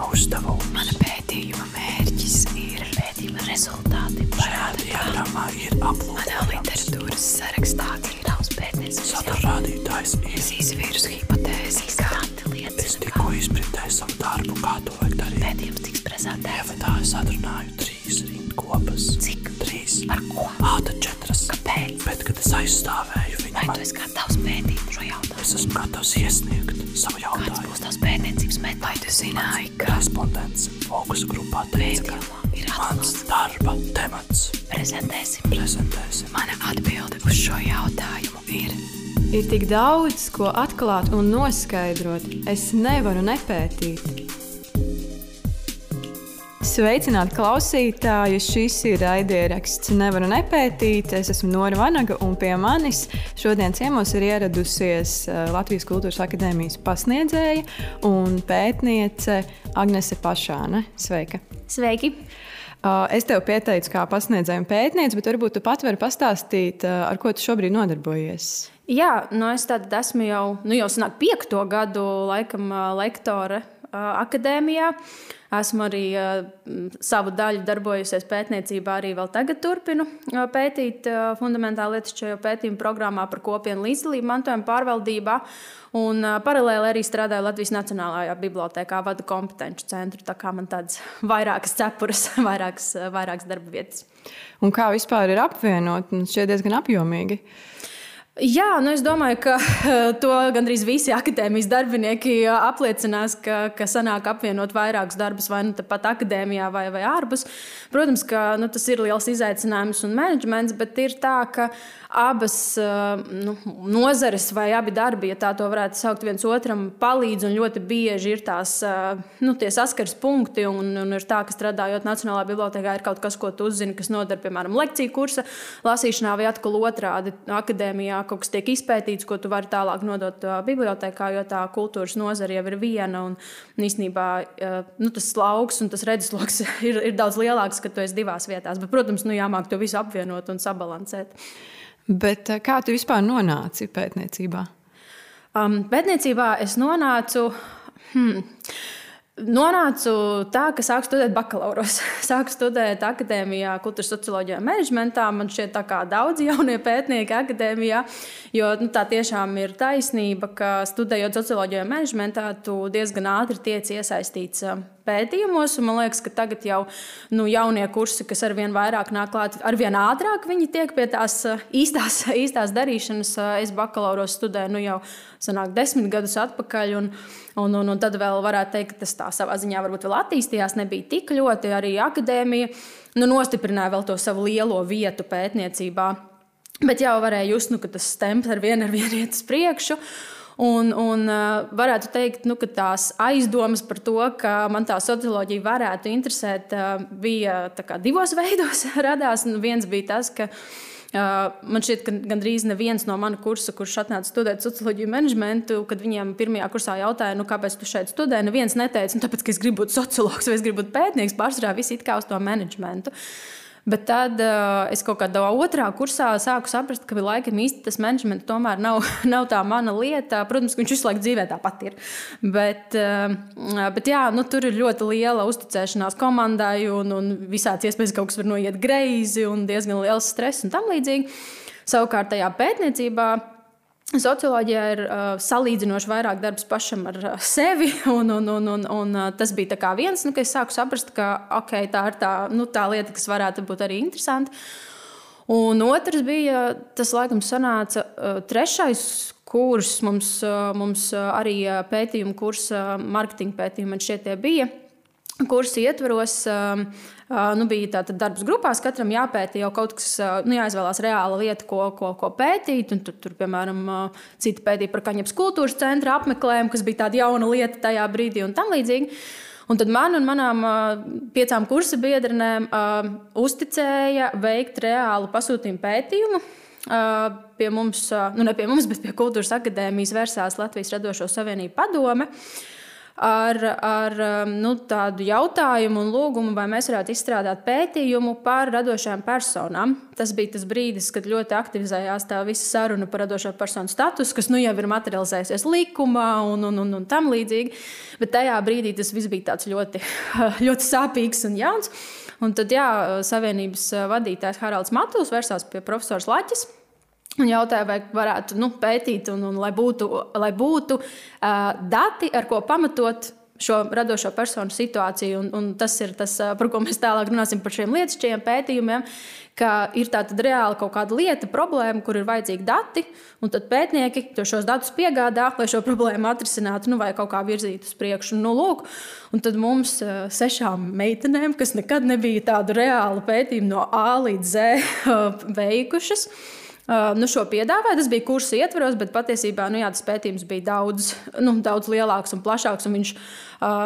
pētījuma uzdevums. Mana pētījuma mērķis ir pētījuma rezultāti. Šajā diagrammā ir Manā aplūkojams. literatūras sarakstā ir daudz pētniecības Satura rādītājs ir. Es izvīru hipotēzes, kā liecina, Es tikko izprintēju savu darbu, kā to vajag darīt. pētījums tiks prezentēts. Ievadā es atrunāju trīs rindkopas. Cik? Trīs. Par ko? Ā, tad četras. Kāpēc? Bet, kad es aizstāvēju viņu, Vai tu man, esi gatavs pētīt šo jautājumu? es esmu gatavs iesniegt savu Kāds jautājumu. būs tavs pētniecības metods? Vai tu zināji, ka Respondents fokusu grupā teica, ka ir mans darba temats Prezentēsim. prezentēsim. Mana atbilde uz šo jautājumu ir. Ir tik daudz, ko atklāt un noskaidrot. Es nevaru nepētīt. Sveicināti klausītāji! Šis ir raidieraksts Nevaru nepētīt. Es esmu Nora Vanaga, un pie manis šodien ciemos ir ieradusies eh, Latvijas Kultūras Akadēmijas pasniedzēja un pētniece Agnese Pašāne. Sveika! Sveiki! Uh, Es tev pieteicu kā pasniedzēju un pētnieci, bet varbūt tu pat vari pastāstīt, uh, ar ko tu šobrīd nodarbojies. Jā, nu es esmu jau, nu jau piekto gadu laikam, lektore akadēmijā. Esmu arī savu daļu darbojusies pētniecībā, arī vēl tagad turpinu pētīt ā, fundamentāli lietišķo pētījumu programmā par kopienu līdzdalību mantojuma pārvaldībā. Un paralēli arī strādāju Latvijas Nacionālajā bibliotekā, vadu kompetenci centru. Tā kā man tādas vairākas cepures, vairākas, vairākas darba vietas. Un kā vispār ir apvienot? Man šķiet diezgan apjomīgi. Jā, nu es domāju, ka to gandrīz visi akadēmijas darbinieki apliecinās, ka, ka sanāk apvienot vairākus darbus vai nu pat akadēmijā vai, vai ārpus. Protams, ka nu, tas ir liels izaicinājums un menedžments, bet ir tā, ka abas nu, nozares vai abi darbi, ja tā to varētu saukt, viens otram palīdz un ļoti bieži ir tās nu, saskars punkti. Un, un ir tā, ka strādājot Nacionālajā bibliotekā, ir kaut kas, ko tu uzzini, kas noder, piemēram, lekciju kursa lasīšanā vai atkal otrādi akadēmijā kaut kas tiek izpētīts, ko tu vari tālāk nodot uh, bibliotekā, jo tā kultūras nozare jau ir viena. Un, un īstenībā uh, nu, tas lauks un tas redzesloks ir, ir daudz lielāks, kad tu esi divās vietās. Bet, protams, nu, jāmāk to visu apvienot un sabalansēt. Bet uh, kā tu vispār nonāci pētniecībā? Um, pētniecībā es nonācu. Hmm, Nonācu tā, ka sāku studēt bakalauros. Sāku studēt akadēmijā, kultūras socioloģijā, menedžmentā. Man šķiet, kā daudz jaunie pētnieki akadēmijā, jo nu, tā tiešām ir taisnība, ka studējot socioloģijā, menedžmentā, tu diezgan ātri tiec iesaistīts pētījumos. Man liekas, ka tagad jau nu, jaunie kursi, kas ar vien vairāk nāk klāt, ar vien ātrāk viņi tiek pie tās īstās, īstās darīšanas. Es bakalauros studēju nu, jau sanāk, desmit gadus atpakaļ. Un, un, un, un tad vēl varētu teikt, ka tas tā savā ziņā varbūt vēl attīstījās, nebija tik ļoti. Arī akadēmija nu, nostiprināja vēl to savu lielo vietu pētniecībā. Bet jau varēja just, nu, ka tas temps ar vienu ar vienu iet uz priekšu. Un, un varētu teikt, nu, ka tās aizdomas par to, ka man tā socioloģija varētu interesēt, bija divos veidos radās. Viens bija tas, ka man šķiet, ka gandrīz neviens no mana kursa, kurš atnāca studēt socioloģiju menedžmentu, kad viņiem pirmajā kursā jautāja, nu, kāpēc tu šeit studē, neviens neteica, nu, tāpēc, ka es gribu būt sociologs vai es gribu būt pētnieks, pārsvarā visi it kā uz to menedžmentu. Bet tad uh, es kaut kādā otrā kursā sāku saprast, ka laikam īsti tas menedžments tomēr nav, nav tā mana lieta. Protams, ka viņš visu laiku dzīvē tāpat ir. Bet, uh, bet jā, nu, tur ir ļoti liela uzticēšanās komandai, un, un visāds iespējas, ka kaut kas var noiet greizi, un diezgan liels stress un tam līdzīgi. Savukārt tajā pētniecībā. Socioloģijā ir uh, salīdzinoši vairāk darbs pašam ar uh, sevi. Un, un, un, un, un, uh, tas bija viens, nu, ka es sāku saprast, ka okay, tā ir tā, nu, tā lieta, kas varētu būt arī interesanta. Un otrs bija tas, laikam, sanāca uh, trešais kurs. Mums, uh, mums uh, arī pētījuma kursa, marketinga pētījuma man šķiet, tie bija. Kursu ietvaros uh, nu, bija tātad darbs grupās, katram jāpēta jau kaut kas, nu, jāizvēlās reāla lieta, ko, ko, ko pētīt. Tur, tur, piemēram, citi pētīja par Kaņepes kultūras centra apmeklējumu, kas bija tāda jauna lieta tajā brīdī un tam līdzīgi. Un tad man un manām uh, piecām kursa biedrenēm uh, uzticēja veikt reālu pasūtījumu pētījumu. Uh, pie mums, uh, nu ne pie mums, bet pie Kultūras akadēmijas vērsās Latvijas Radošo Savienību padome. Ar, ar um, nu, tādu jautājumu un lūgumu, vai mēs varētu izstrādāt pētījumu par radošām personām. Tas bija tas brīdis, kad ļoti aktivizējās tā visa saruna par radošo personu statusu, kas nu jau ir materializējusies likumā un, un, un, un tam līdzīgi. Bet tajā brīdī tas viss bija ļoti, ļoti sāpīgs un jauns. Un tad, jā, Savienības vadītājs Haralds Matūs vērsās pie profesora Laķis. Un jautāja, vai varētu nu, pētīt, un, un lai būtu, lai būtu uh, dati, ar ko pamatot šo radošo personu situāciju. Un, un tas ir tas, par ko mēs tālāk runāsim par šiem lietišķiem pētījumiem. Ka ir tāda reāla kaut kāda lieta, problēma, kur ir vajadzīgi dati, un tad pētnieki šos datus piegādā, lai šo problēmu atrisinātu, nu, vai kaut kā virzītu uz priekšu. Nu, lūk, un tad mums sešām meitenēm, kas nekad nebija tādu reālu pētījumu no A līdz Z veikušas, nu, šo piedāvāja. Tas bija kursa ietvaros, bet patiesībā nu, jā, tas pētījums bija daudz, nu, daudz lielāks un plašāks. Un viņš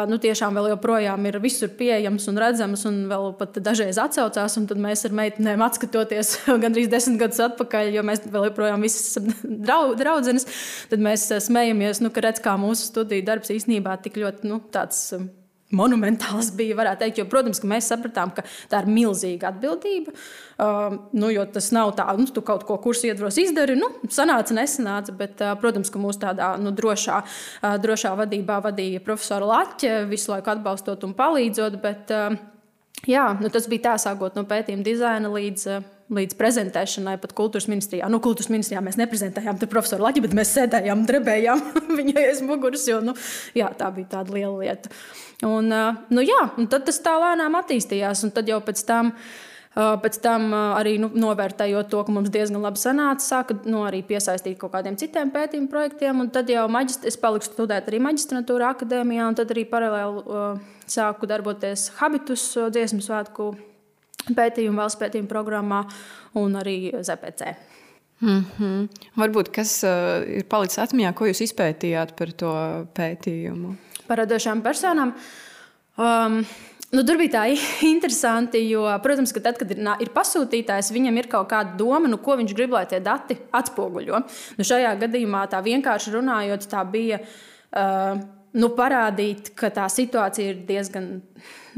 nu, tiešām vēl joprojām ir visur pieejams un redzams, un vēl pat dažreiz atcaucās. Tad mēs ar meitenēm atskatoties gandrīz desmit gadus atpakaļ, jo mēs vēl joprojām esam draudzenes, tad mēs smejamies, nu, ka redz, kā mūsu studiju darbs īstenībā tik ļoti nu, tāds. Um, monumentāls bija, varētu teikt, jo, protams, mēs sapratām, ka tā ir milzīga atbildība. Uh, nu, jo tas nav tā, nu, tu kaut ko kursu ietvaros izdari, nu, sanāca, nesanāca, bet, uh, protams, ka mūsu tādā nu, drošā, uh, drošā vadībā vadīja profesora Laķe, visu laiku atbalstot un palīdzot, bet, uh, jā, nu, tas bija tā, sākot no pētījuma dizaina līdz uh, līdz prezentēšanai pat kultūras ministrijā. Nu, kultūras ministrijā mēs neprezentējām tur profesoru Laķi, bet mēs sēdējām, drebējām viņai aiz muguras, jo nu, jā, tā bija tāda liela lieta. Un, nu, jā, un tad tas tā lēnām attīstījās, un tad jau pēc tam. Pēc tam arī nu, novērtējot to, ka mums diezgan labi sanāca, sāka nu, arī piesaistīt kaut kādiem citiem pētījumu projektiem. Tad jau maģist, es paliku studēt arī maģistratūrā akadēmijā, un tad arī paralēli uh, sāku darboties Habitus dziesmu svētku pētījumu, valsts pētījumu programmā un arī ZPC. Mm -hmm. Varbūt kas uh, ir palicis atmiņā, ko jūs izpētījāt par to pētījumu? Par radošām personām. Um, Nu, tur bija tā interesanti, jo, protams, ka tad, kad ir, ir pasūtītājs, viņam ir kaut kāda doma, nu, ko viņš grib, lai tie dati atspoguļo. Nu, šajā gadījumā tā vienkārši runājot, tā bija uh, nu, parādīt, ka tā situācija ir diezgan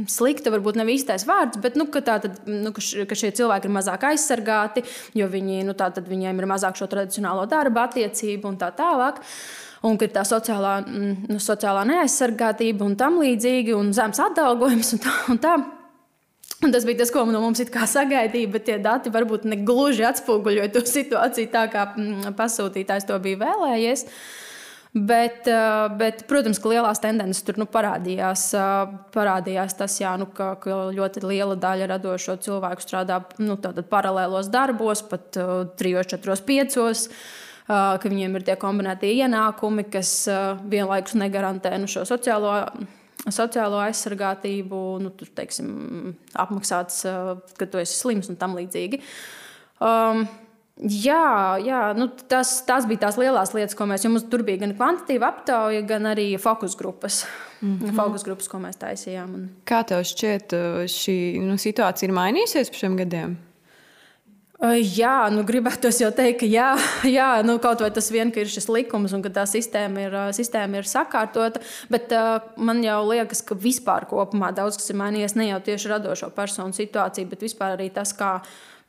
slikta, varbūt nav īstais vārds, bet nu, ka, tātad, nu, ka, š, ka šie cilvēki ir mazāk aizsargāti, jo viņi, nu, viņiem ir mazāk šo tradicionālo darba attiecību un tā tālāk. Un ka ir tā sociālā, mm, nu, sociālā neaizsargātība un tam līdzīgi, un zems atalgojums un tā. Un tā. Un tas bija tas, ko no mums sagaidīja, bet tie dati varbūt ne gluži atspoguļoja to situāciju tā, kā mm, pasūtītājs to bija vēlējies. Uh, Bet, eh, bet, protams, ka lielās tendences tur nu, parādījās. Eh, parādījās tas, jā, nu, ka, ka ļoti liela daļa radošo cilvēku strādā nu, paralēlos darbos, pat uh, trijos, četros, piecos. Ka viņiem ir tie kombinētie ienākumi, kas vienlaikus negarantē nu, šo sociālo, sociālo aizsargātību, nu, tur, teiksim, apmaksāts, kad tu esi slims un tam līdzīgi. Um, Jā, jā nu tas, tas bija tās lielās lietas, ko mēs. Mums tur bija gan kvantitīva aptauja, gan arī fokus grupas. Mm -hmm. Fokus grupas, ko mēs taisījām. Un... Kā tev šķiet, uh, šī nu, situācija ir mainījusies pēc šiem gadiem? Jā, nu, gribētu jau teikt, ka jā, jā nu, kaut vai tas vien, ka ir šis likums un ka tā sistēma ir, uh, sistēma ir sakārtota. Bet uh, man jau liekas, ka vispār kopumā daudz kas ir mainījies. Ne jau tieši radošo personu situācija, bet vispār arī tas, kā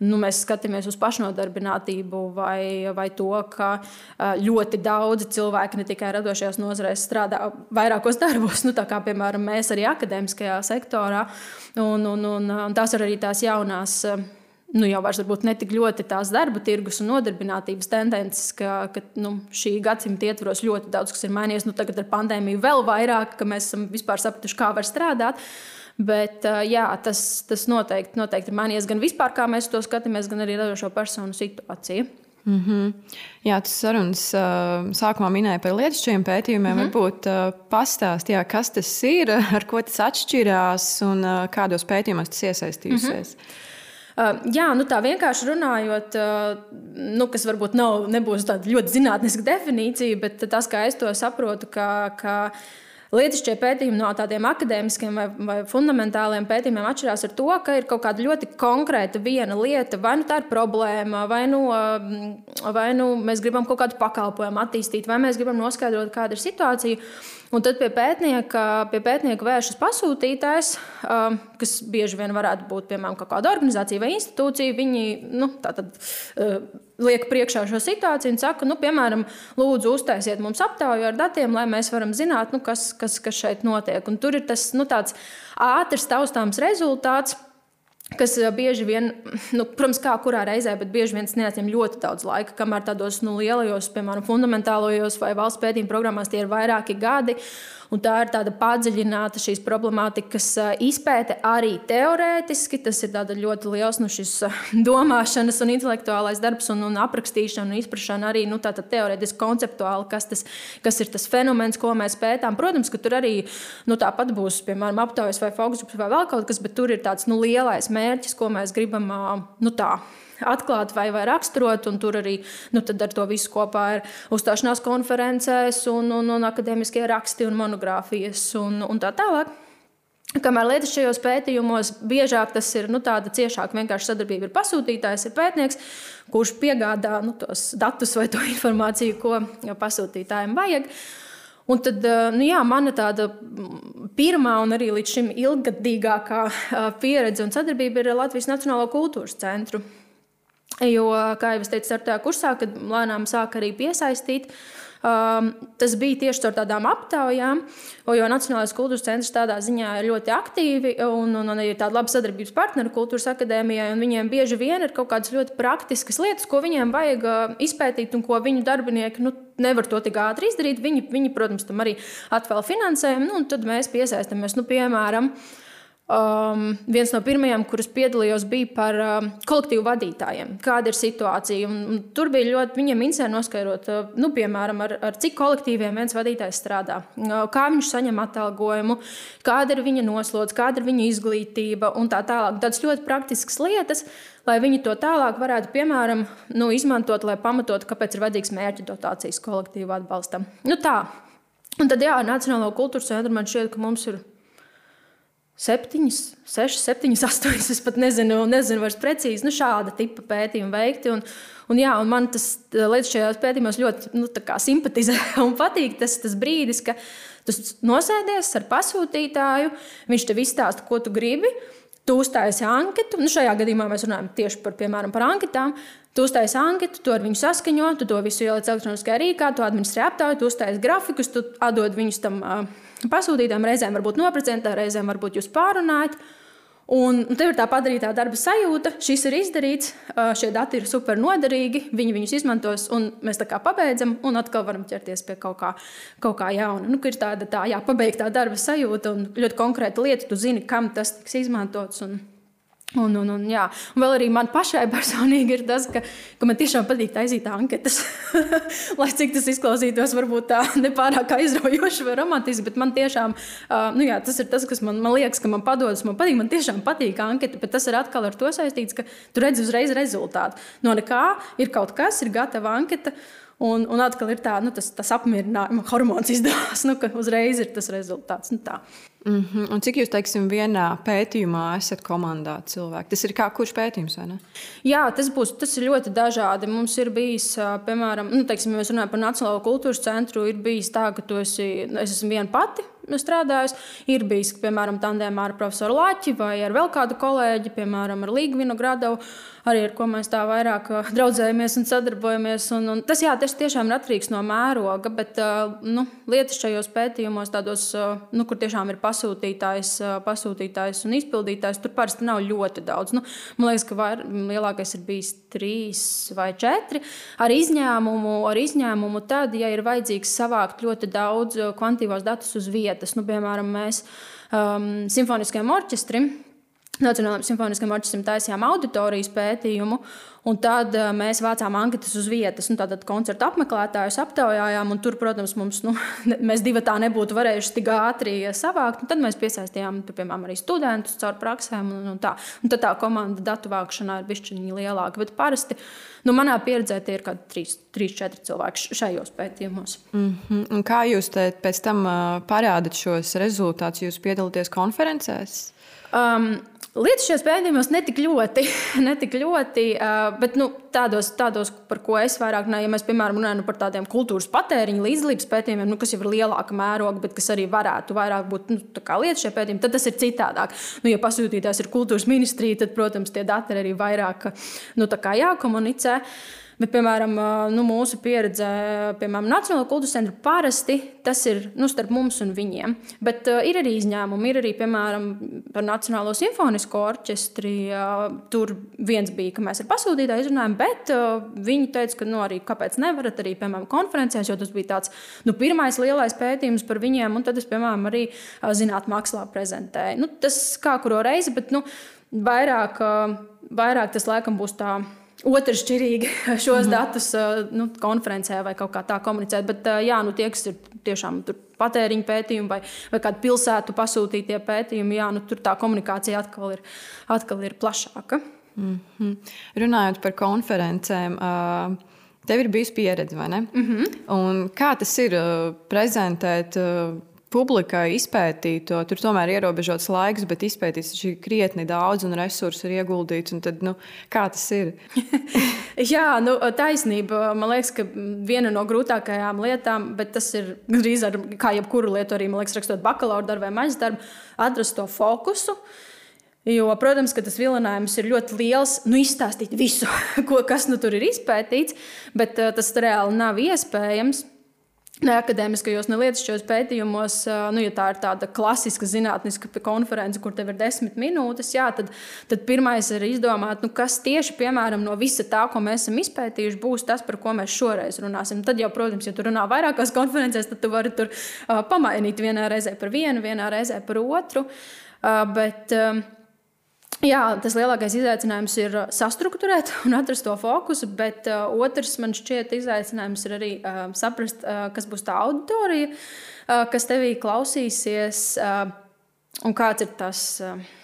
nu, mēs skatāmies uz pašnodarbinātību vai, vai to, ka ļoti daudzi cilvēki ne tikai radošajās nozarēs strādā vairākos darbos, nu, kā piemēram mēs arī akadēmiskajā sektorā. Un, un, un, un tās ir arī tās jaunās nu, jau varbūt ne tik ļoti tās darba tirgus un nodarbinātības tendences, ka, ka nu, šī gadsimta ietvaros ļoti daudz kas ir mainījies. Nu, tagad ar pandēmiju vēl vairāk, ka mēs esam vispār sapratuši, kā var strādāt. Bet jā, tas, tas noteikti, noteikti mainījies gan vispār, kā mēs to skatāmies, gan arī radošo personu situāciju. Mm -hmm. Jā, tas sarunas uh, sākumā minēja par lietišķiem pētījumiem. Mm -hmm. Varbūt uh, pastāstīt, kas tas ir, ar ko tas atšķirās un uh, kādos pētījumos tas iesaistījusies. Mm -hmm. Uh, jā, nu tā vienkārši runājot, uh, nu, kas varbūt nav, nebūs tāda ļoti zinātniska definīcija, bet tas, kā es to saprotu, ka, ka uh, Lietišķie pētījumi no tādiem akadēmiskiem vai, vai fundamentāliem pētījumiem atšķirās ar to, ka ir kaut kāda ļoti konkrēta viena lieta, vai nu tā ir problēma, vai nu, vai nu mēs gribam kaut kādu pakalpojumu attīstīt, vai mēs gribam noskaidrot, kāda ir situācija. Un tad pie pētnieka, pie pētnieka vēršas pasūtītājs, kas bieži vien varētu būt piemēram kāda organizācija vai institūcija. Viņi nu, tātad, liek priekšā šo situāciju un saka, nu, piemēram, lūdzu, uztaisiet mums aptauju ar datiem, lai mēs varam zināt, nu, kas, kas, kas šeit notiek. Un tur ir tas nu, ātrs, taustāms rezultāts kas eh, bieži vien, nu, protams, kā kurā reizē, bet bieži vien neatņem ļoti daudz laika, kamēr tādos nu, lielajos, piemēram, fundamentālajos vai valsts pētījuma programmās tie ir vairāki gadi. Un tā ir tāda padziļināta šīs problemātikas izpēte arī teorētiski. Tas ir ļoti liels nu, šis domāšanas un intelektuālais darbs un, un aprakstīšana un izpratšana arī nu, teorētiski konceptuāli, kas, tas, kas ir tas fenomens, ko mēs pētām. Protams, ka tur arī nu, tāpat būs, piemēram, aptaujas vai fokus vai vēl kaut kas, bet tur ir tāds nu, lielais mērķis, ko mēs gribam nu, tā atklāt vai, vai raksturot, un tur arī nu, ar to visu kopā ir uzstāšanās konferencēs, un, un, un akadēmiskie raksti un monogrāfijas un, un tā tālāk. Kamēr lietas šajos pētījumos biežāk tas ir nu, tāda ciešāka vienkārši sadarbība ar pasūtītājs, ir pētnieks, kurš piegādā nu, tos datus vai to informāciju, ko pasūtītājiem vajag. Un tad, nu jā, mana tāda pirmā un arī līdz šim ilggadīgākā pieredze un sadarbība ir Latvijas Nacionālo kultūras centru Jo, kā jau es teicu, ar tajā kursā, kad lēnām sāk arī piesaistīt, um, tas bija tieši ar tādām aptaujām, jo Nacionālais kultūras centrs tādā ziņā ir ļoti aktīvi un, un, un ir tāda laba sadarbības partneri kultūras akadēmijai. Viņiem bieži vien ir kaut kādas ļoti praktiskas lietas, ko viņiem vajag uh, izpētīt un ko viņu darbinieki nu, nevar to tik ātri izdarīt. Viņi, viņi protams, tam arī atvēl finansējumu, nu, un tad mēs piesaistamies, nu, piemēram, Um, viens no pirmajiem, kurus piedalījos, bija par um, kolektīvu vadītājiem. Kāda ir situācija? Un, un tur bija ļoti viņiem interesanti noskaidrot, uh, nu, piemēram, ar, ar cik kolektīviem viens vadītājs strādā, uh, kā viņš saņem atalgojumu, kāda ir viņa noslodze, kāda ir viņa izglītība un tā tālāk. Tādas ļoti praktiskas lietas, lai viņi to tālāk varētu, piemēram, nu, izmantot, lai pamatotu, kāpēc ir vajadzīgs mērķa dotācijas kolektīvu atbalstam. Nu, tā. Un tad, jā, Nacionālo kultūras centru man šķiet, ka mums ir septiņas, sešas, septiņas, astoņas. Es pat nezinu, nezinu vairs precīzi nu, šāda tipa pētījumi veikti. Un, un, jā, un man tas līdz šajos pētījumos ļoti nu, simpatizē un patīk tas, tas brīdis, ka tu nosēdies ar pasūtītāju, viņš tev izstāsta, ko tu gribi. Tu uztaisīji anketu, nu šajā gadījumā mēs runājam tieši par, piemēram, par anketām. Tu uztaisīji anketu, tu ar viņu saskaņo, tu to visu ieliec elektroniskajā rīkā, tu administrē aptauju, tu uztaisīji grafikus, tu atdod viņus tam uh, pasūtītājiem reizēm varbūt noprocentē, reizēm varbūt jūs pārunājat. Un, un tev ir tā padarītā darba sajūta, šis ir izdarīts, šie dati ir super noderīgi, viņi viņus izmantos, un mēs tā kā pabeidzam, un atkal varam ķerties pie kaut kā, kaut kā jauna. Nu, ir tāda tā, jā, pabeigtā darba sajūta un ļoti konkrēta lieta, tu zini, kam tas tiks izmantots. Un, Un, un, un, jā. un vēl arī man pašai personīgi ir tas, ka, ka man tiešām patīk taisīt anketas. Lai cik tas izklausītos, varbūt tā nepārāk aizraujoši vai romantiski, bet man tiešām uh, nu jā, tas ir tas, kas man, man liekas, ka man padodas. Man patīk, man tiešām patīk anketa, bet tas ir atkal ar to saistīts, ka tu redzi uzreiz rezultātu. No nekā ir kaut kas, ir gatava anketa. Un, un atkal ir tā, nu, tas, tas apmierinājuma hormons izdevās, nu, ka uzreiz ir tas rezultāts. Nu, tā. Mm -hmm. Un cik jūs, teiksim, vienā pētījumā esat komandā cilvēki? Tas ir kā kurš pētījums, vai ne? Jā, tas, būs, tas ir ļoti dažādi. Mums ir bijis, piemēram, nu, teiksim, ja mēs runājam par Nacionālo kultūras centru, ir bijis tā, ka tu esi, es esmu viena pati strādājis. Ir bijis, piemēram, tandēmā ar profesoru Laķi vai ar vēl kādu kolēģi, piemēram, ar Līgvinu Gradavu, arī ar ko mēs tā vairāk draudzējamies un sadarbojamies. Un, un tas, jā, tas tiešām ir atkarīgs no mēroga, bet nu, lietas šajos pētījumos, tādos, nu, kur tiešām ir pasūtītājs, pasūtītājs un izpildītājs. Tur parasti nav ļoti daudz. Nu, man liekas, ka var, lielākais ir bijis trīs vai četri. Ar izņēmumu, ar izņēmumu tad, ja ir vajadzīgs savākt ļoti daudz kvantitīvos datus uz vietas, nu, piemēram, mēs um, simfoniskajam orķestrim. Nacionālajiem simfoniskajiem orķestram taisījām auditorijas pētījumu, Un tad uh, mēs vācām anketas uz vietas, nu, tātad koncertu apmeklētājus aptaujājām. Tur, protams, mums, nu, mēs divi tā nebūtu varējuši tik ātri savākt. Un tad mēs piesaistījām, piemēram, arī studentus caur praksēm. Un, un tā. un tad tā komanda datu vākšanā ir bišķiņa lielāka. Bet parasti nu, manā pieredzē tie ir kaut kādi 3-4 cilvēki šajos pētījumos. Mm -hmm. Un kā jūs pēc tam uh, parādat šos rezultātus? Jūs piedalāties konferencēs? Um, Lietas šajos pētījumos netik ļoti, netik ļoti bet nu, tādos, tādos, par ko es vairāk runāju, ja mēs piemēram runājam par tādiem kultūras patēriņa līdzdalības pētījumiem, nu, kas jau ir lielāka mēroga, bet kas arī varētu vairāk būt nu, lietas šie pētījumi, tad tas ir citādāk. Nu, ja pasūtītājs ir kultūras ministrija, tad, protams, tie dati ir arī vairāk nu, jākomunicē. Uh, Bet, piemēram, nu, mūsu pieredze, piemēram, Nacionālajā kultūras centrā parasti tas ir nu, starp mums un viņiem. Bet uh, ir arī izņēmumi. Ir arī, piemēram, par Nacionālo simfonisko orķestri. Uh, tur viens bija, ka mēs ar pasūtītāju izrunājām, bet uh, viņi teica, ka nu, arī kāpēc nevarat arī, piemēram, konferencēs, jo tas bija tāds nu, pirmais lielais pētījums par viņiem. Un tad es, piemēram, arī uh, zinātnē prezentēju. Nu, tas kā kuru reizi, bet nu, vairāk, uh, vairāk tas laikam būs tā otršķirīgi šos mm -hmm. datus nu, konferencē vai kaut kā tā komunicēt. Bet, jā, nu, tie, kas ir tiešām patēriņa pētījumi vai, vai kādu pilsētu pasūtītie pētījumi, jā, nu, tur tā komunikācija atkal ir, atkal ir plašāka. Mm -hmm. Runājot par konferencēm. Uh... Tev ir bijusi pieredze, vai ne? Mm -hmm. Kā tas ir prezentēt publikai izpētīt to. Tur tomēr ir ierobežots laiks, bet izpētīs šī krietni daudz un resursu ir ieguldīts. Tad, nu, kā tas ir? Jā, nu, taisnība. Man liekas, ka viena no grūtākajām lietām, bet tas ir gandrīz ar kā jebkuru lietu, arī liekas, rakstot bakalaura darbu vai maģistra darbu, atrast to fokusu. Jo, protams, ka tas vilinājums ir ļoti liels, nu, izstāstīt visu, ko, kas nu tur ir izpētīts, bet uh, tas reāli nav iespējams neakadēmiskajos, ne lietišķos pētījumos, nu, ja tā ir tāda klasiska zinātniska konference, kur tev ir desmit minūtes, jā, tad, tad pirmais ir izdomāt, nu, kas tieši piemēram, no visa tā, ko mēs esam izpētījuši, būs tas, par ko mēs šoreiz runāsim. Tad jau, protams, ja tu runā vairākās konferencēs, tad tu vari tur uh, pamainīt vienā reizē par vienu, vienā reizē par otru. Uh, bet, uh, Jā, tas lielākais izaicinājums ir uh, sastruktūrēt un atrast to fokusu, bet uh, otrs man šķiet izaicinājums ir arī uh, saprast, uh, kas būs tā auditorija, uh, kas tevī klausīsies uh, un kāds ir tas. Uh,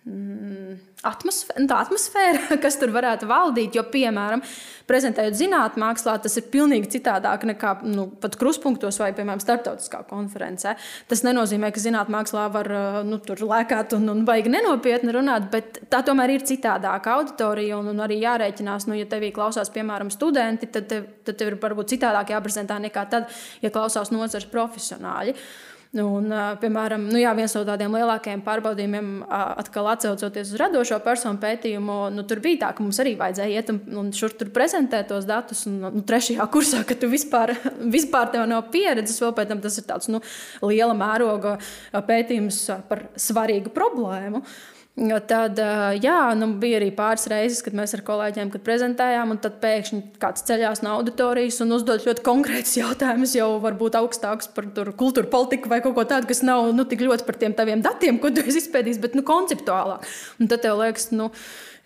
atmosfēra, tā atmosfēra, kas tur varētu valdīt. Jo, piemēram, prezentējot zinātnē, mākslā, tas ir pilnīgi citādāk nekā nu, pat kruspunktos vai, piemēram, starptautiskā konferencē. Tas nenozīmē, ka zinātnē, mākslā var uh, nu, tur lēkāt un, un baigi nenopietni runāt, bet tā tomēr ir citādāka auditorija un, un arī jārēķinās, nu, ja tevī klausās, piemēram, studenti, tad tev, tad tev ir varbūt citādāk jāprezentē nekā tad, ja klausās nozares profesionāļi. Uh, Un, piemēram, nu jā, viens no tādiem lielākajiem pārbaudījumiem, atkal atcaucoties uz radošo personu pētījumu, nu, tur bija tā, ka mums arī vajadzēja iet un, un šur tur prezentēt tos datus. Un, nu, trešajā kursā, kad tu vispār, vispār tev nav pieredzes, vēl pēc tam tas ir tāds nu, liela mēroga pētījums par svarīgu problēmu. Uh, Tad jā, nu, bija arī pāris reizes, kad mēs ar kolēģiem kad prezentējām, un tad pēkšņi kāds ceļās no auditorijas un uzdod ļoti konkrētus jautājumus, jau varbūt augstākus par kultūru politiku vai kaut ko tādu, kas nav nu, tik ļoti par tiem taviem datiem, ko tu esi izpētījis, bet nu, konceptuālāk. Un tad tev liekas, nu,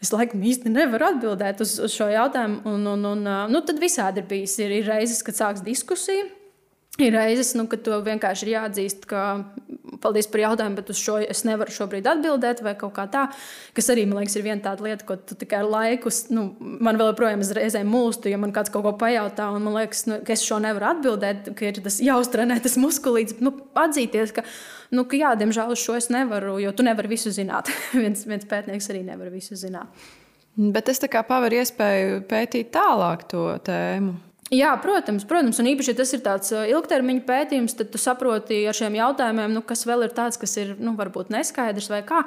Es laikam īsti nevaru atbildēt uz, uz šo jautājumu. Un, un, un, nu, tad visādi ir bijis. Ir, ir reizes, kad sāks diskusija, Ir reizes, nu, kad to vienkārši ir jāatzīst, ka, paldies par jautājumu, bet uz šo es nevaru šobrīd atbildēt, vai kaut kā tā. Kas arī, man liekas, ir viena tāda lieta, ko tu tikai ar laiku, nu, man vēl joprojām ir reizēm mūlstu, ja man kāds kaut ko pajautā, un man liekas, nu, ka es šo nevaru atbildēt, ka ir tas jāuztrenē tas muskulīts. Nu, atzīties, ka, nu, ka jā, diemžēl uz šo es nevaru, jo tu nevari visu zināt. viens, viens pētnieks arī nevar visu zināt. Bet tas tā kā paver iespēju pētīt tālāk to tēmu. Jā, protams, protams, un īpaši, ja tas ir tāds ilgtermiņa pētījums, tad tu saproti ar šiem jautājumiem, nu, kas vēl ir tāds, kas ir nu, varbūt neskaidrs vai kā.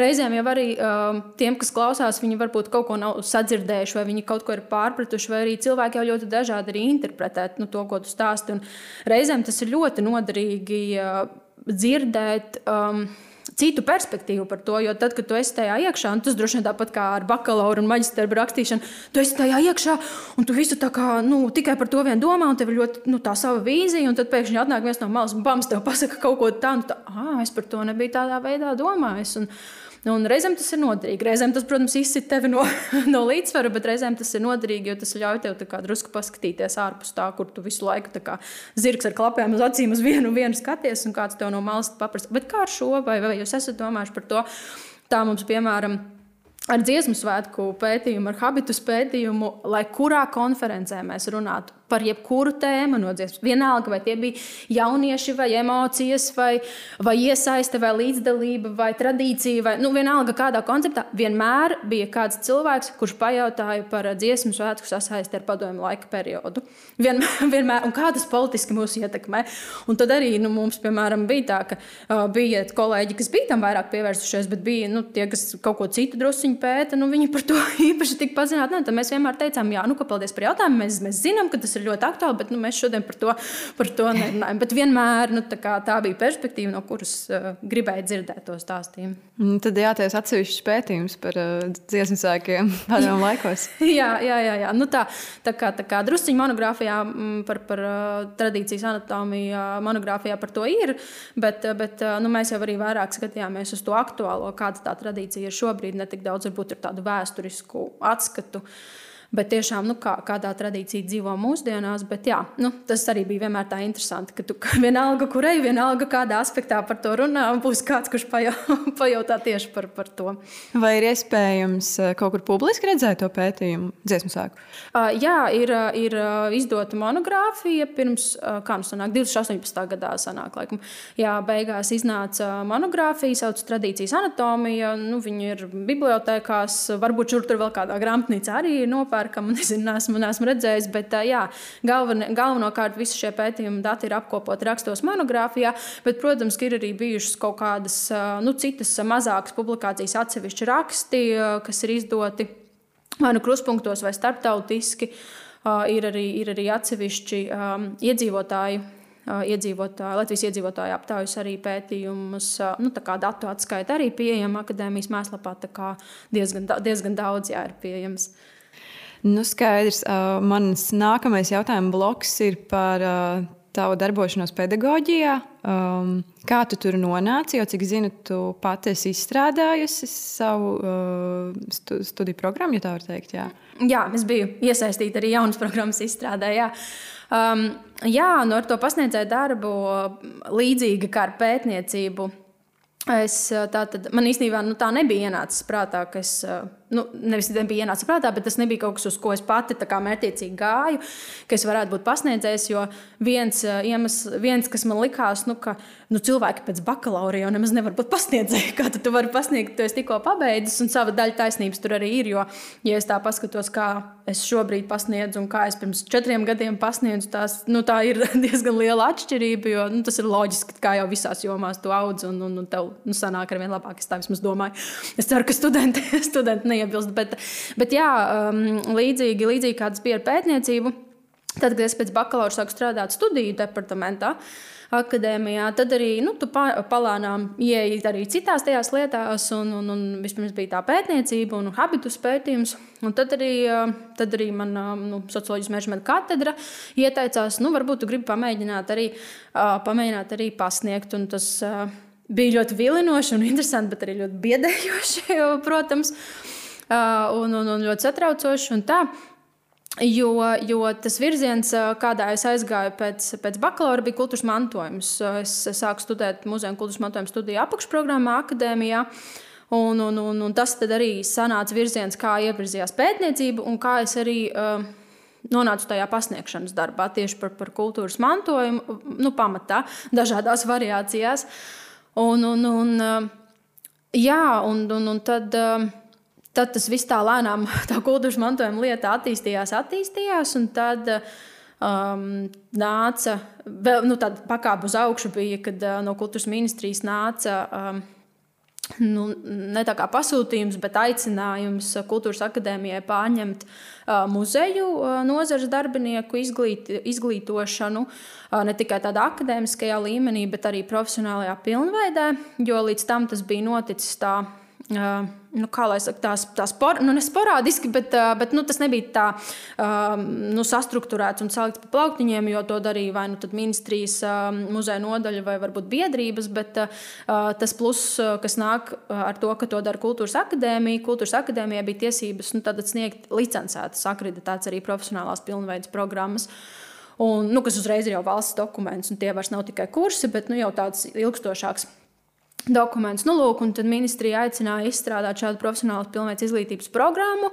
Reizēm jau arī uh, tiem, kas klausās, viņi varbūt kaut ko nav sadzirdējuši, vai viņi kaut ko ir pārpratuši, vai arī cilvēki jau ļoti dažādi arī interpretē nu, to, ko tu stāsti. Un reizēm tas ir ļoti noderīgi uh, dzirdēt. Um, citu perspektīvu par to. Jo tad, kad tu esi tajā iekšā, un tas droši vien tāpat kā ar bakalaura un maģistra rakstīšanu, tu esi tajā iekšā un tu visu kā, nu, tikai par to vien domā, un tev ir ļoti nu, tā sava vīzija, un tad pēkšņi atnāk viens no malas un bams, tev pasaka kaut ko tādu, tā, ah, es par to nebiju tādā veidā domājis. Un, Nu, un reizēm tas ir noderīgi. Reizēm tas, protams, izsit tevi no, no līdzsvara, bet reizēm tas ir noderīgi, jo tas ļauj tev drusku paskatīties ārpus tā, kur tu visu laiku kā zirgs ar klapēm uz acīm uz vienu, vienu skaties, un kāds tev no malas paprasta. Bet kā ar šo, vai, vai jūs esat domājuši par to? Tā mums, piemēram, ar dziesmu svētku pētījumu, ar habitus pētījumu, lai kurā konferencē mēs runātu par jebkuru tēmu no dziesmas. Vienalga, vai tie bija jaunieši, vai emocijas, vai, vai iesaiste, vai līdzdalība, vai tradīcija, vai nu, vienalga kādā konceptā, vienmēr bija kāds cilvēks, kurš pajautāja par dziesmu svētku sasaisti ar padomu laika periodu. Vienmēr, vienmēr, un kā tas politiski mūs ietekmē. Un tad arī nu, mums, piemēram, bija tā, ka uh, bija kolēģi, kas bija tam vairāk pievērsušies, bet bija nu, tie, kas kaut ko citu druskuļi pēta, nu, viņi par to īpaši tik pazināti. Tad mēs vienmēr teicām, jā, nu, ka paldies par jautājumu. Mēs, mēs zinām, ka tas ir ļoti aktuāli, bet nu, mēs šodien par to, par to nerunājam. Bet vienmēr nu, tā, tā bija perspektīva, no kuras uh, gribēju dzirdēt to stāstījumu. Un tad jātaisa atsevišķs pētījums par uh, dziesmu sākiem padomu laikos. jā, jā, jā, jā. Nu, tā, tā kā, tā kā drusciņa monogrāfijā mm, par, par uh, tradīcijas anatomiju, monogrāfijā par to ir, bet, bet nu, mēs jau arī vairāk skatījāmies uz to aktuālo, kāda tā tradīcija ir šobrīd, ne tik daudz varbūt ar tādu vēsturisku atskatu. Uh, Bet tiešām, nu, kā, kādā tradīcija dzīvo mūsdienās, bet jā, nu, tas arī bija vienmēr tā interesanti, ka tu vienalga, kur ej, vienalga kādā aspektā par to runā, būs kāds, kurš pajautā tieši par, par to. Vai ir iespējams eh, kaut kur publiski redzēt to pētījumu dziesmu sāku? Uh, jā, ir, ir izdota monogrāfija pirms, kā nu sanāk, 2018. gadā sanāk, laikam. Jā, beigās iznāca monogrāfija, sauc tradīcijas anatomija, nu, viņi ir bibliotēkās, varbūt šur tur vēl kādā grāmatnīcā arī ir nopērta pērkam, es neesmu, neesmu redzējis. Bet jā, galven, galvenokārt visi šie pētījumi dati ir apkopoti rakstos monogrāfijā, bet, protams, ir arī bijušas kaut kādas nu, citas mazākas publikācijas, atsevišķi raksti, kas ir izdoti vai nu kruspunktos, vai starptautiski. Ir arī, ir arī atsevišķi um, iedzīvotāju iedzīvotāju, Latvijas iedzīvotāju aptaujas arī pētījumus, nu, datu atskaita arī pieejama akadēmijas kā diezgan, diezgan daudz jā, ir pieejams. Nu, skaidrs. Uh, mans nākamais jautājuma bloks ir par uh, tavu darbošanos pedagoģijā. Um, kā tu tur nonāci? Jo, cik zinu, tu pati esi izstrādājusi savu uh, studiju programmu, ja tā var teikt. Jā, jā es biju iesaistīta arī jaunas programmas izstrādē. Jā. Um, jā, nu ar to pasniedzēju darbu līdzīgi kā ar pētniecību. Es, tā tad, man īstenībā nu, tā nebija ienācis prātā, ka es nu, nevis nebija ienācis prātā, bet tas nebija kaut kas, uz ko es pati mērķiecīgi gāju, ka es varētu būt pasniedzējis. Jo viens eh, iemesls, viens, kas man likās, nu, ka nu, cilvēki pēc bakalaura jau nemaz nevar būt pasniedzēji. Kā tu vari pasniegt, tu esi tikko pabeidzis, un sava daļa taisnības tur arī ir. Jo, ja es tā paskatos, kā es šobrīd pasniedzu un kā es pirms četriem gadiem pasniedzu, tās, nu, tā ir diezgan liela atšķirība. Jo nu, tas ir loģiski, kā jau visās jomās tu audz, un, un, un tev nu, sanāk ar vien labāk. Es tā vismaz domāju. Es ceru, ka studenti, studenti neiebilst. Bet, bet jā, um, līdzīgi, līdzīgi kā tas bija ar pētniecību, tad, kad es pēc bakalaura sāku strādāt studiju departamentā. Akadēmijā, tad arī nu, palānām ieeja arī citās tajās lietās, un, un, un vispirms bija tā pētniecība un habitus pētījums. Un tad arī, tad arī man nu, socioloģijas menedžmenta katedra ieteicās, nu, varbūt tu gribi pamēģināt arī, pamēģināt arī pasniegt. Un tas bija ļoti vilinoši un interesanti, bet arī ļoti biedējoši, protams. Un, un, un ļoti satraucoši. Un tā, Jo, jo tas virziens, kādā es aizgāju pēc, pēc bakalaura, bija kultūras mantojums. Es sāku studēt muzeja kultūras mantojuma studiju apakšprogrammā, akadēmijā. Un, un, un, un tas arī sanāca virziens, kā ievirzījās pētniecība un kā es arī uh, nonācu tajā pasniegšanas darbā tieši par, par kultūras mantojumu, nu, pamatā, dažādās variācijās. Un, un, un, uh, jā, un, un, un tad. Uh, tad tas viss tā lēnām, tā kultūras mantojuma lieta attīstījās, attīstījās. Tad um, nāca vēl nu, tāda pakāpe uz augšu, bija, kad uh, no kultūras ministrijas nāca. Um, nu, ne tā kā pasūtījums, bet aicinājums Kultūras akadēmijai pārņemt uh, muzeju uh, nozares darbinieku izglīt, izglītošanu uh, ne tikai tādā akadēmiskajā līmenī, bet arī profesionālajā pilnveidē, jo līdz tam tas bija noticis tā Uh, nu, kā lai saka, tās, tās por, nu, sporādiski, bet, bet nu, tas nebija tā uh, nu, sastruktūrēts un salikts pa plauktiņiem, jo to darīja vai nu ministrijas uh, muzeja nodaļa vai varbūt biedrības. Bet uh, tas pluss, kas nāk ar to, ka to dara Kultūras akadēmija, Kultūras akadēmijai bija tiesības nu, sniegt licencētas, akreditētas arī profesionālās pilnveidas programmas. Un, nu, kas uzreiz ir jau valsts dokuments, un tie vairs nav tikai kursi, bet nu, jau tāds ilgstošāks dokumentus. Nu, lūk, un tad ministrija aicināja izstrādāt šādu profesionālu pilnveidu izglītības programmu.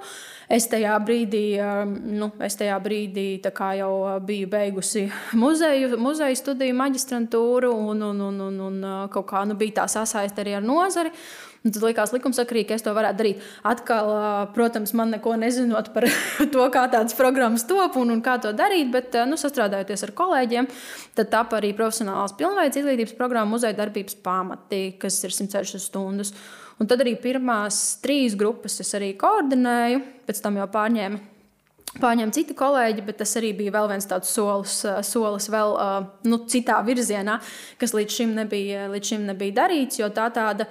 Es tajā brīdī, um, nu, es tajā brīdī jau uh, biju beigusi muzeju, muzeju studiju maģistrantūru, un, un, un, un, un uh, kaut kā nu, bija tā sasaiste arī ar nozari. Un tad likās likumsakrīgi, ka es to varētu darīt. Atkal, protams, man neko nezinot par to, kā tādas programmas top un, un kā to darīt, bet nu, sastrādājoties ar kolēģiem, tad tapa arī profesionālās pilnveids izglītības programma muzeja darbības pamati, kas ir 106 stundas. Un tad arī pirmās trīs grupas es arī koordinēju, pēc tam jau pārņēmu pārņēma citi kolēģi, bet tas arī bija vēl viens tāds solis, solis vēl nu, citā virzienā, kas līdz šim nebija, līdz šim nebija darīts. Jo tā tāda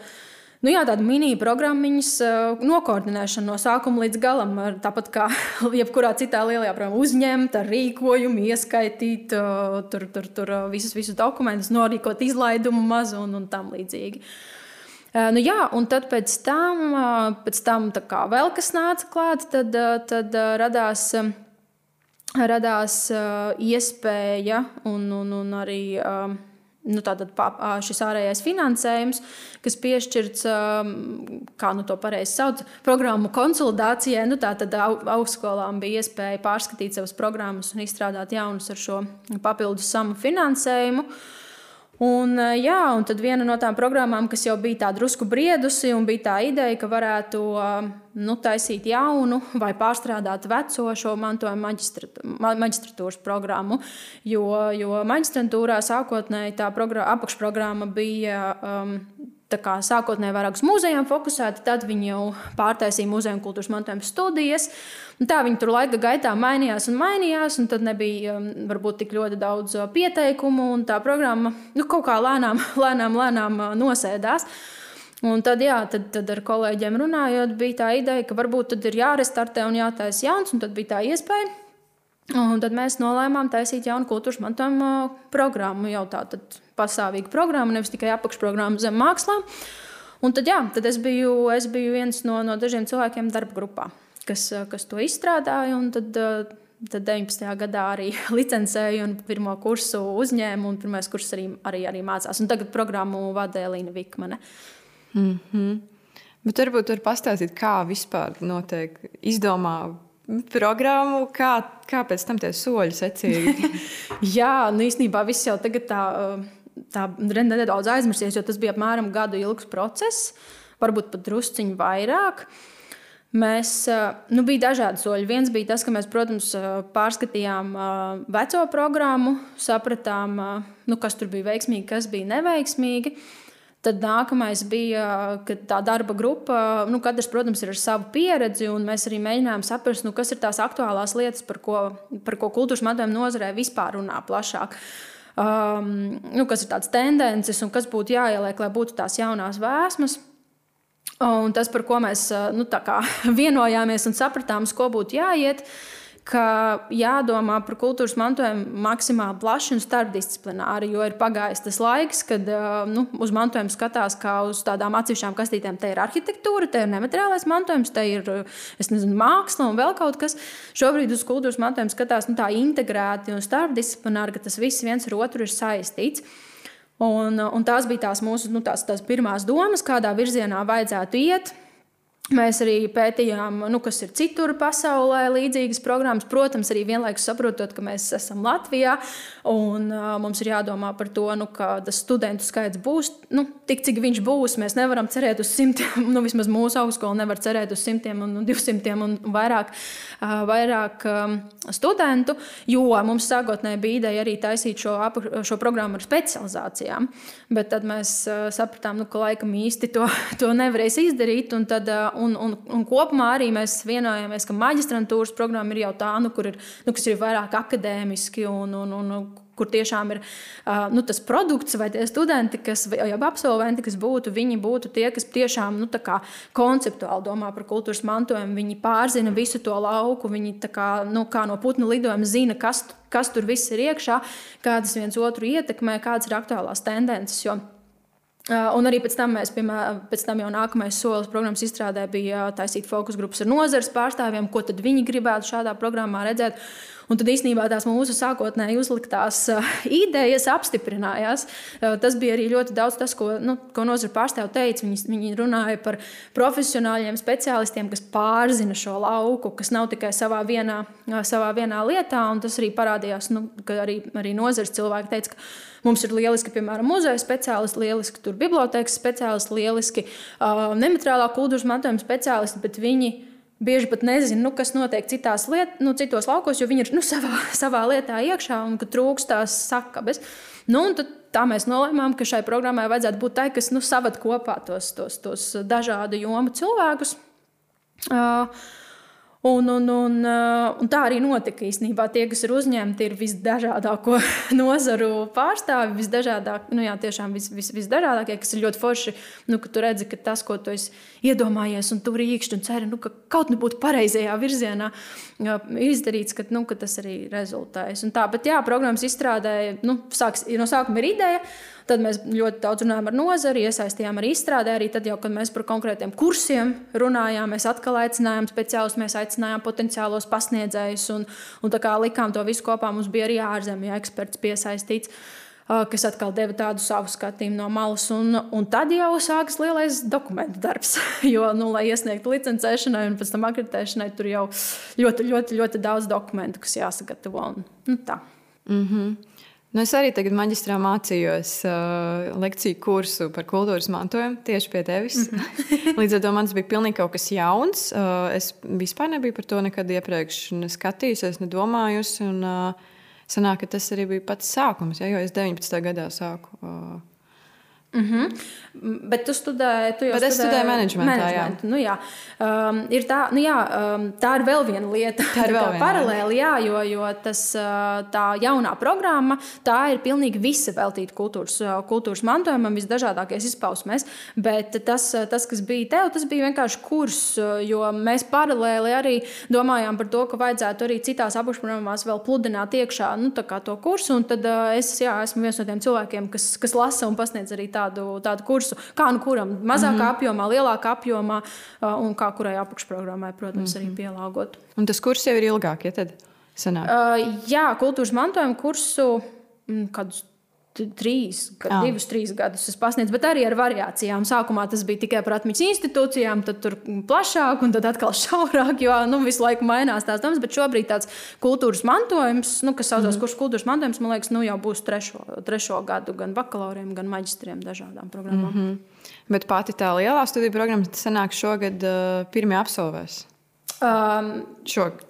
Nu, jā, tāda mini-programmiņas uh, nokoordinēšana no sākuma līdz galam, tāpat kā jebkurā citā lielajā programmā, uzņemt ar rīkojumu, ieskaitīt uh, tur, tur, tur uh, visus, visus dokumentus, norīkot izlaidumu mazu un, un tam līdzīgi. Uh, nu, jā, un tad pēc tam, pēc tam kā, vēl kas nāca klāt, tad, tad radās. Radās iespēja un, un, un arī nu, tātad, šis ārējais finansējums, kas piešķirts, kā nu to pareizi sauc, programmu konsolidācijai. Nu, tātad augstskolām bija iespēja pārskatīt savas programmas un izstrādāt jaunus ar šo papildus samu finansējumu. Un, jā, un tad viena no tām programmām, kas jau bija tāda drusku briedusi, un bija tā ideja, ka varētu nu, taisīt jaunu vai pārstrādāt veco šo mantojuma maģistratūras programmu. Jo, jo maģistrantūrā sākotnēji tā apakšprogramma bija um, sākotnēji vairāk uz muzejiem fokusēta, tad viņi jau pārtaisīja muzeja un kultūras mantojuma studijas. Un tā viņi tur laika gaitā mainījās un mainījās, un tad nebija um, varbūt tik ļoti daudz uh, pieteikumu, un tā programma nu, kaut kā lēnām, lēnām, lēnām uh, nosēdās. Un tad, jā, tad, tad ar kolēģiem runājot, bija tā ideja, ka varbūt tad ir jārestartē un jātaisa jauns, un tad bija tā iespēja. Un tad mēs nolēmām taisīt jaunu kultūras mantojuma programmu, jau tādu pastāvīgu programmu, nevis tikai apakšprogrammu zem mākslām. Un tad, jā, tad es, biju, es biju viens no, no dažiem cilvēkiem darba grupā, kas, kas to izstrādāja. Tad, tad 19. gadā arī licencēju un pirmo kursu uzņēmu, un pirmais kurs arī, arī, arī mācās. Un tagad programmu vada Elīna Vikmane. Mm -hmm. Bet varbūt var pastāstīt, kā vispār notiek izdomā programmu, kā, kā pēc tam tie soļi secīgi. Jā, nu īstenībā viss jau tagad tā, tā nedaudz aizmirsies, jo tas bija apmēram gadu ilgs process, varbūt pat drusciņi vairāk. Mēs, nu, bija dažādi soļi. Viens bija tas, ka mēs, protams, pārskatījām veco programmu, sapratām, nu, kas tur bija veiksmīgi, kas bija neveiksmīgi. Tad nākamais bija, tā darba grupa, nu, katrs, protams, ir ar savu pieredzi, un mēs arī mēģinājām saprast, nu, kas ir tās aktuālās lietas, par ko, par ko kultūras mantojuma nozarē vispār runā plašāk. Um, nu, kas ir tādas tendences un kas būtu jāieliek, lai būtu tās jaunās vēsmas. Un tas, par ko mēs nu, vienojāmies un sapratām, uz ko būtu jāiet, ir ka jādomā par kultūras mantojumu maksimāli plaši un starpdisciplināri, jo ir pagājis tas laiks, kad nu, uz mantojumu skatās kā uz tādām atsevišķām kastītēm. Te ir arhitektūra, te ir nemateriālais mantojums, te ir nezinu, māksla un vēl kaut kas. Šobrīd uz kultūras mantojumu skatās nu, tā integrēti un starpdisciplināri, ka tas viss viens ar otru ir saistīts. Un, un tās bija tās mūsu nu, tās, tās pirmās domas, kādā virzienā vajadzētu iet. Mēs arī pētījām, nu, kas ir citur pasaulē, līdzīgas programmas. Protams, arī vienlaikus saprotot, ka mēs esam Latvijā un uh, mums ir jādomā par to, nu, tas studentu skaits būs nu, tik, cik viņš būs. Mēs nevaram cerēt uz simtiem, nu, vismaz mūsu augstskola nevar cerēt uz simtiem un divsimtiem un vairāk, uh, vairāk um, studentu, jo mums sākotnēji bija ideja arī taisīt šo, šo programmu ar specializācijām. Bet tad mēs uh, sapratām, nu, ka laikam īsti to, to nevarēs izdarīt. Un tad, uh, un, un, un kopumā arī mēs vienojāmies, ka maģistrantūras programma ir jau tā, nu, ir, nu, kas ir vairāk akadēmiski un, un, un kur tiešām ir nu, tas produkts vai tie studenti, kas, vai absolventi, kas būtu, viņi būtu tie, kas tiešām nu, konceptuāli domā par kultūras mantojumu. Viņi pārzina visu to lauku, viņi kā, nu, kā no putnu lidojuma zina, kas, kas tur viss ir iekšā, kādas viens otru ietekmē, kādas ir aktuālās tendences. Jo, un arī pēc tam, mēs, piemēram, pēc tam jau nākamais solis programmas izstrādē bija taisīt fokus grupas ar nozares pārstāvjiem, ko tad viņi gribētu šādā programmā redzēt. Un tad īstenībā tās mūsu sākotnēji uzliktās uh, idejas apstiprinājās. Uh, tas bija arī ļoti daudz tas, ko, nu, ko nozara pārstāvja teica. Viņi, viņi runāja par profesionāļiem, speciālistiem, kas pārzina šo lauku, kas nav tikai savā vienā, uh, savā vienā lietā. Tas arī parādījās, nu, ka arī, arī nozares cilvēki teica, ka Mums ir lieliski, piemēram, muzeja speciālisti, lieliski bibliotekas speciālisti, lieliski uh, nemateriālā kultūras mantojuma speciālisti, bet viņi bieži pat nezina, nu, kas notiek citās liet, nu, citos laukos, jo viņi ir nu, savā, savā lietā iekšā un ka trūkst tās sakabes. Nu, tā mēs nolēmām, ka šai programmai vajadzētu būt tai, kas nu, savad kopā tos, tos, tos dažādu jomu cilvēkus. Uh, Un, un, un, uh, un tā arī notika īstenībā. Tie, kas ir uzņemti, ir visdažādāko nozaru pārstāvi, visdažādāk, nu jā, tiešām vis, vis, visdažādākie, kas ir ļoti forši. Nu, ka tu redzi, ka tas, ko tu iedomājies, un tu rīkšķi un ceri, nu, ka kaut kas būtu pareizajā virzienā, ir izdarīts, ka, nu, ka tas arī rezultējas. Un tā, bet jā, programmas izstrādē, nu, sāks, no sākuma ir ideja. Tad mēs ļoti daudz runājām ar nozari, iesaistījām arī izstrādē. Arī tad, jau, kad mēs par konkrētiem kursiem runājām, mēs atkal aicinājām speciālistus, mēs aicinājām potenciālos pasniedzējus un, un likām to visu kopā. Mums bija arī ārzemju eksperts piesaistīts kas atkal deva tādu savu skatījumu no malas. Un, un tad jau sākas lielais dokumentu darbs. Jo, nu, lai iesniegtu licencēšanai un pēc tam akreditēšanai, tur jau ļoti, ļoti, ļoti daudz dokumentu, kas jāsagatavo. Un, nu, tā. Mm -hmm. Nu, es arī tagad maģistrā mācījos uh, lekciju kursu par kultūras mantojumu tieši pie tevis. Mm -hmm. Līdz ar to man tas bija pilnīgi kaut kas jauns. Uh, es vispār nebiju par to nekad iepriekš ne skatījusies, nedomājusi. Un, uh, sanāk, tas arī bija pats sākums, ja, jo es 19. gadā sāku. Uh, Mm -hmm. Bet tu studēji, tu jau Bet studēji, studēju managementā. managementu. Jā. Nu, jā. Um, ir tā, nu, jā, um, tā ir vēl viena lieta, tā ir viena paralēli, jā, jo, jo tas, uh, tā jaunā programma tā ir pilnīgi visa veltīta kultūras, uh, kultūras mantojumam, visdažādākajās izpausmēs. Bet tas, uh, tas, kas bija tev, tas bija vienkārši kurs, jo mēs paralēli arī domājām par to, ka vajadzētu arī citās apakšprogrammās vēl pludināt iekšā nu, to kursu. Un tad es jā, esmu viens no tiem cilvēkiem, kas, kas lasa un pasniedz arī tā tādu, tādu kursu. Kā nu kuram, mazākā mm -hmm. apjomā, lielākā apjomā, un kā kurai apakšprogrammai, protams, mm -hmm. arī pielāgot. Un tas kurs jau ir ilgāk, ja tad sanāk? Uh, jā, kultūras mantojuma kursu mm, kādus trīs, oh. divus, trīs gadus es pasniedzu, bet arī ar variācijām. Sākumā tas bija tikai par atmiņas institūcijām, tad tur plašāk, un tad atkal šaurāk, jo nu, visu laiku mainās tās domas. Bet šobrīd tāds kultūras mantojums, nu, kas saucās mm. kurš kultūras mantojums, man liekas, nu, jau būs trešo, trešo gadu gan bakalauriem, gan maģistriem dažādām programmām. Mm -hmm. Bet pati tā lielā studiju programma sanāk šogad uh, pirmie absolvēs. Um, šogad.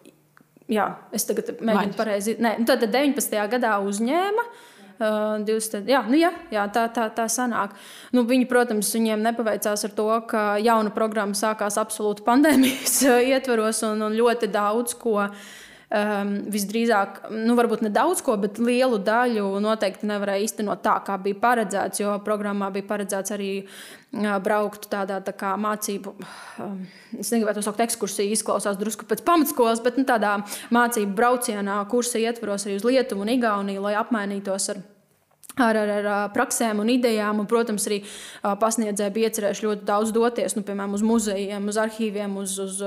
Jā, es tagad mēģinu pareizi. Nē, nu, tad 19. gadā uzņēma. Uh, Uh, tad, jā, nu jā, jā, tā, tā, tā sanāk. Nu, viņi, protams, viņiem nepaveicās ar to, ka jauna programma sākās absolūti pandēmijas ietvaros un, un ļoti daudz ko. Um, visdrīzāk, nu, varbūt ne daudz ko, bet lielu daļu noteikti nevarēja īstenot tā, kā bija paredzēts. Jo programmā bija paredzēts arī braukt tādā tā kā mācību, es negribētu saukt ekskursiju, izklausās drusku pēc pamatskolas, bet nu, tādā mācību braucienā, kursa ietvaros arī uz Lietuvu un Igauniju, lai apmainītos ar ar, ar, ar praksēm un idejām. Un, protams, arī pasniedzēji bija iecerējuši ļoti daudz doties, nu, piemēram, uz muzejiem, uz arhīviem, uz, uz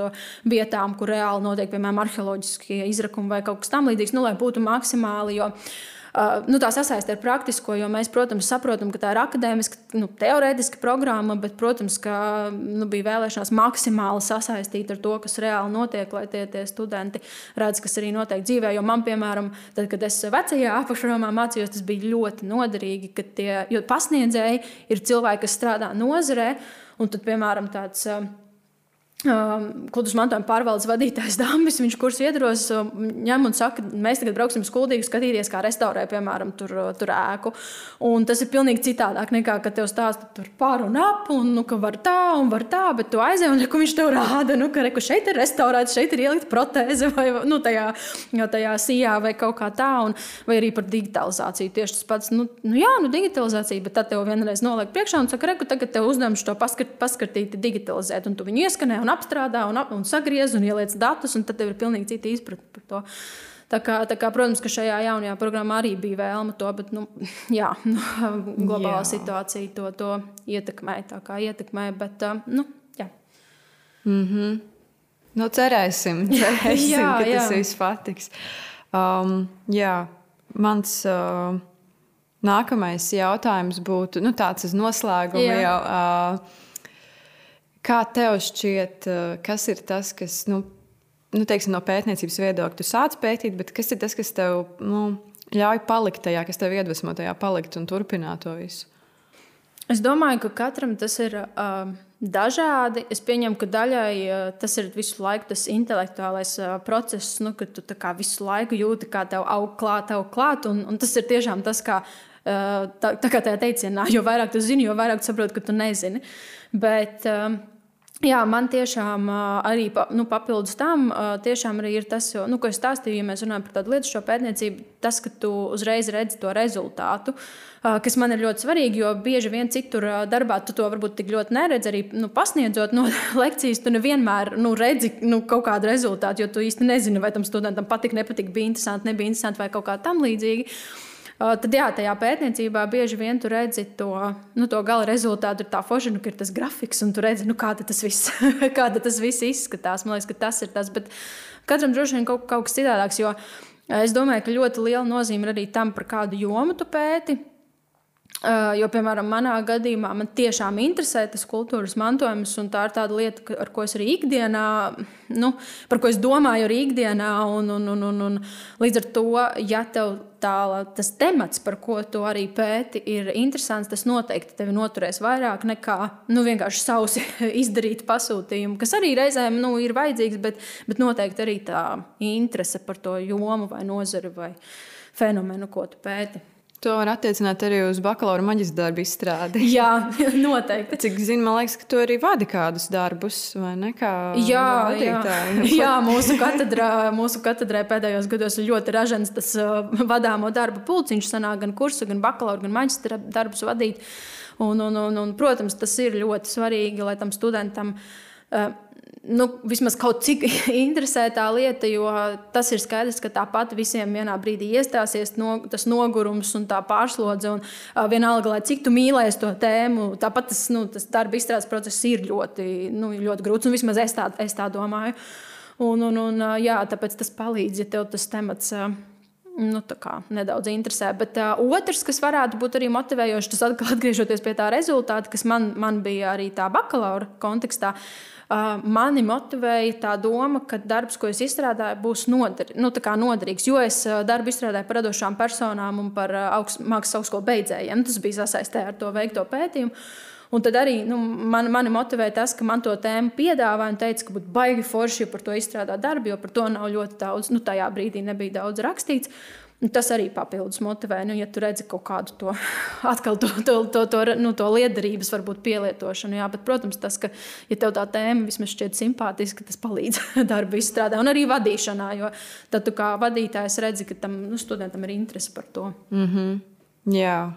vietām, kur reāli notiek, piemēram, arheoloģiskie izrakumi vai kaut kas tamlīdzīgs, nu, lai būtu maksimāli. Jo, Uh, nu, tā sasaiste ar praktisko, jo mēs, protams, saprotam, ka tā ir akadēmiska, nu, teorētiska programma, bet, protams, ka nu, bija vēlēšanās maksimāli sasaistīt ar to, kas reāli notiek, lai tie, tie studenti redz, kas arī notiek dzīvē. Jo man, piemēram, tad, kad es vecajā apakšprogramā mācījos, tas bija ļoti noderīgi, ka tie pasniedzēji ir cilvēki, kas strādā nozarē, un tad, piemēram, tāds. Uh, Kultūras mantojuma pārvaldes vadītājs Dāmas, viņš kurš iedros, um, ņem un saka, mēs tagad brauksim uz Kuldīgu skatīties, kā restaurē, piemēram, tur, uh, tur ēku. Un tas ir pilnīgi citādāk nekā, kad tev stāsta tur pār un ap, un nu, ka var tā un var tā, bet tu aizej un reku, viņš tev rāda, nu, ka reku, šeit ir restaurēts, šeit ir ielikt protēze vai nu, tajā, tajā sijā vai kaut kā tā, un, vai arī par digitalizāciju. Tieši tas pats, nu, nu jā, nu, digitalizācija, bet tad tev vienreiz noliek priekšā un saka, reku, tagad tev uzdevums to paskart, paskatīt, digitalizēt, un tu viņu ieskanē un apstrādā un, ap, un sagriez un ieliec datus, un tad tev ir pilnīgi cita izpratne par to. Tā kā, tā kā, protams, ka šajā jaunajā programmā arī bija vēlme to, bet nu, jā, nu, globālā jā. situācija to, to ietekmē. Tā kā ietekmē, bet nu, jā. Mm -hmm. Nu, cerēsim, cerēsim jā, ka jā. tas viss patiks. Um, jā, mans uh, nākamais jautājums būtu nu, tāds uz noslēgumu. Jau, uh, kā tev šķiet, uh, kas ir tas, kas nu, nu, teiksim, no pētniecības viedokļa tu sāc pētīt, bet kas ir tas, kas tev nu, ļauj palikt tajā, kas tev iedvesmo tajā palikt un turpināt to visu? Es domāju, ka katram tas ir uh, dažādi. Es pieņemu, ka daļai uh, tas ir visu laiku tas intelektuālais uh, process, nu, ka tu visu laiku jūti, kā tev aug klāt, aug klāt. Un, un tas ir tiešām tas, kā, uh, tā, tā kā tajā teicienā, jo vairāk tu zini, jo vairāk tu saproti, ka tu nezini. Bet, uh, Jā, man tiešām arī nu, papildus tam arī ir tas, jo, nu, ko es stāstīju, ja mēs runājam par tādu lietu, šo pētniecību, tas, ka tu uzreiz redzi to rezultātu, kas man ir ļoti svarīgi, jo bieži vien citur darbā tu to varbūt tik ļoti neredzi. Arī nu, pasniedzot no lekcijas, tu nevienmēr nu, redzi nu, kaut kādu rezultātu, jo tu īsti nezini, vai tam studentam patika, nepatika, bija interesanti, nebija interesanti vai kaut kā tam līdzīga. Tad, jā, tajā pētniecībā bieži vien tu redzi to, nu, to gala rezultātu. Ir tā forša, nu, ka ir tas grafiks, un tu redzi, nu, kā tas viss, tas viss izskatās. Man liekas, ka tas ir tas. Bet katram droši vien kaut, kaut kas citādāks. Jo es domāju, ka ļoti liela nozīme ir arī tam, par kādu jomu tu pēti. Uh, jo, piemēram, manā gadījumā man tiešām interesē tas kultūras mantojums, un tā ir tāda lieta, ar ko es arī ikdienā, nu, par ko es domāju arī ikdienā. Un, un, un, un, un līdz ar to, ja tev tā, tas temats, par ko tu arī pēti, ir interesants, tas noteikti tevi noturēs vairāk nekā nu, vienkārši sausi izdarīt pasūtījumu, kas arī reizēm nu, ir vajadzīgs, bet, bet noteikti arī tā interese par to jomu vai nozari vai fenomenu, ko tu pēti. To var attiecināt arī uz bakalaura maģistra darbu izstrādi. Jā, noteikti. Cik zinu, man liekas, ka tu arī vadi kādus darbus, vai ne? Kā jā, jā. jā, mūsu katedrā, mūsu katedrā pēdējos gados ir ļoti ražants tas uh, vadāmo darbu pulciņš, sanāk gan kursu, gan bakalaura, gan maģistra darbus vadīt. Un, un, un, un, protams, tas ir ļoti svarīgi, lai tam studentam uh, nu, vismaz kaut cik interesē tā lieta, jo tas ir skaidrs, ka tāpat visiem vienā brīdī iestāsies no, tas nogurums un tā pārslodze. Un, uh, vienalga, lai cik tu mīlēsi to tēmu, tāpat tas, nu, tas darba izstrādes process ir ļoti, nu, ļoti grūts. Vismaz es tā, es tā domāju. Un, un, un, jā, tāpēc tas palīdz, ja tev tas temats. Uh, nu, nedaudz interesē. Bet uh, otrs, kas varētu būt arī motivējošs, tas atkal atgriežoties pie tā rezultāta, kas man, man bija arī tā bakalaura kontekstā. Uh, mani motivēja tā doma, ka darbs, ko es izstrādāju, būs noder, nu, noderīgs. Jo es uh, darbu izstrādāju par radošām personām un par uh, augst, mākslas augstskolu beidzējiem. Tas bija sasaistē ar to veikto pētījumu. Un tad arī nu, man, mani motivēja tas, ka man to tēmu piedāvāja un teica, ka būtu baigi forši par to izstrādāt darbu, jo par to nav ļoti daudz, nu, tajā brīdī nebija daudz rakstīts. Un tas arī papildus motivē, nu, ja tu redzi kaut kādu to, atkal to, to, to, to, nu, to liederības, varbūt pielietošanu. Jā, bet, protams, tas, ka, ja tev tā tēma vismaz šķiet simpātiska, tas palīdz darbu izstrādē un arī vadīšanā, jo tad tu kā vadītājs redzi, ka tam nu, studentam ir interese par to. Mm -hmm. Jā.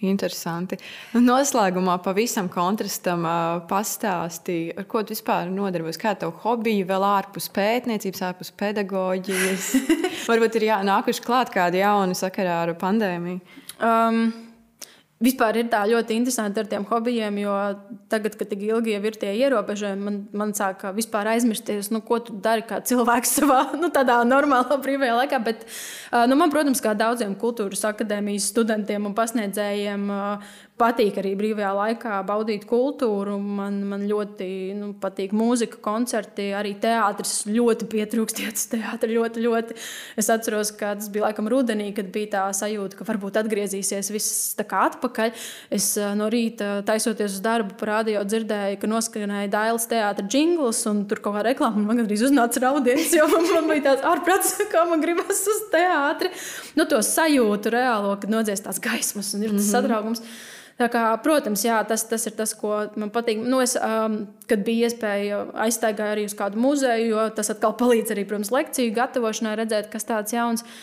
Interesanti. Noslēgumā pavisam kontrastam pastāstīja, ar ko tu vispār nodarbojies. Kā tev hobiji vēl ārpus pētniecības, ārpus pedagoģijas? Varbūt ir jā, nākuši klāt kādi jauni sakarā ar pandēmiju. Um, Vispār ir tā ļoti interesanti ar tiem hobijiem, jo tagad, kad tik ilgi ir tie ierobežojumi, man, man sāk vispār aizmirsties, nu, ko tu dari kā cilvēks savā nu, tādā normālā brīvajā laikā. Bet, nu, man, protams, kā daudziem kultūras akadēmijas studentiem un pasniedzējiem, patīk arī brīvajā laikā baudīt kultūru. Man, man ļoti nu, patīk mūzika, koncerti, arī teātris. Ļoti pietrūkst teātris. Ļoti, ļoti. Es atceros, ka tas bija laikam rudenī, kad bija tā sajūta, ka varbūt atgriezīsies viss atpakaļ. Es no rīta taisoties uz darbu, parādīju, dzirdēju, ka noskanēja Dailas teātris jingls, un tur kaut kā reklāma man gandrīz uznāca raudiens, jo man, man bija tāds ārprāts, kā man gribas uz teātri. Nu, to sajūtu reālo, kad nodzies tās gaismas un ir tas mm -hmm. sadraugums. Kā, protams, jā, tas, tas ir tas, ko man patīk. Nu, es, um, kad bija iespēja aiztaigāt arī uz kādu muzeju, jo tas atkal palīdz arī, protams, lekciju gatavošanai, redzēt, kas tāds jauns ir.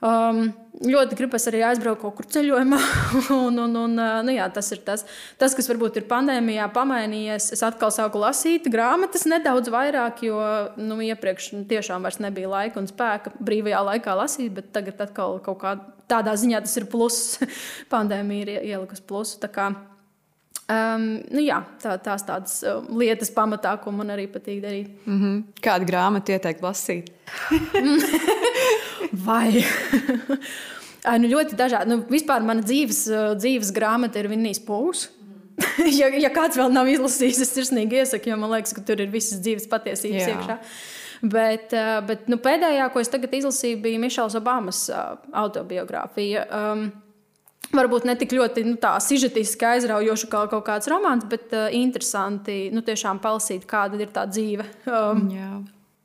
Um, ļoti gribas arī aizbraukt kaut kur ceļojumā. un, un, un, uh, nu, jā, tas ir tas, tas, kas varbūt ir pandēmijā pamainījies. Es atkal sāku lasīt grāmatas nedaudz vairāk, jo nu, iepriekš nu, tiešām nebija laika un spēka brīvajā laikā lasīt, bet tagad atkal kaut kā tādā ziņā tas ir pluss. Pandēmija ir ielikusi plusu. Um, nu jā, tā, tās tādas uh, lietas pamatā, ko man arī patīk darīt. Mm -hmm. Kādu grāmatu ieteikt lasīt? Vai? Ai, nu, ļoti dažādi. Nu, vispār mana dzīves, uh, dzīves grāmata ir Vinnijas Pūlis. ja, ja kāds vēl nav izlasījis, es sirsnīgi iesaku, jo man liekas, ka tur ir visas dzīves patiesības Jā. iekšā. Uh, bet nu, pēdējā, ko es tagad izlasīju, bija Mišels Obamas uh, autobiogrāfija. Um, Varbūt ne tik ļoti nu, sižetiski aizraujoši kā kaut kāds romāns, bet uh, interesanti nu, tiešām palasīt, kāda ir tā dzīve. Um, Jā.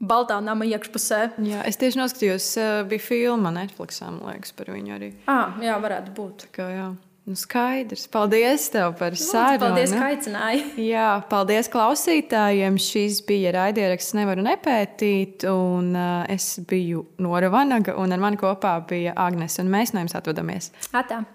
Baltā nama iekšpusē. Jā, es tieši noskatījos, bija filma Netflixā, man liekas, par viņu arī. Ah, jā, varētu būt. Tā Kā, jā. Nu, skaidrs. Paldies tev par sarunu. Paldies, ka aicināji. Jā, paldies klausītājiem. Šis bija raidieraksts, nevaru nepētīt. Un, uh, es biju Nora Vanaga, un ar mani kopā bija Agnēs, un mēs no jums atvadamies. Atā.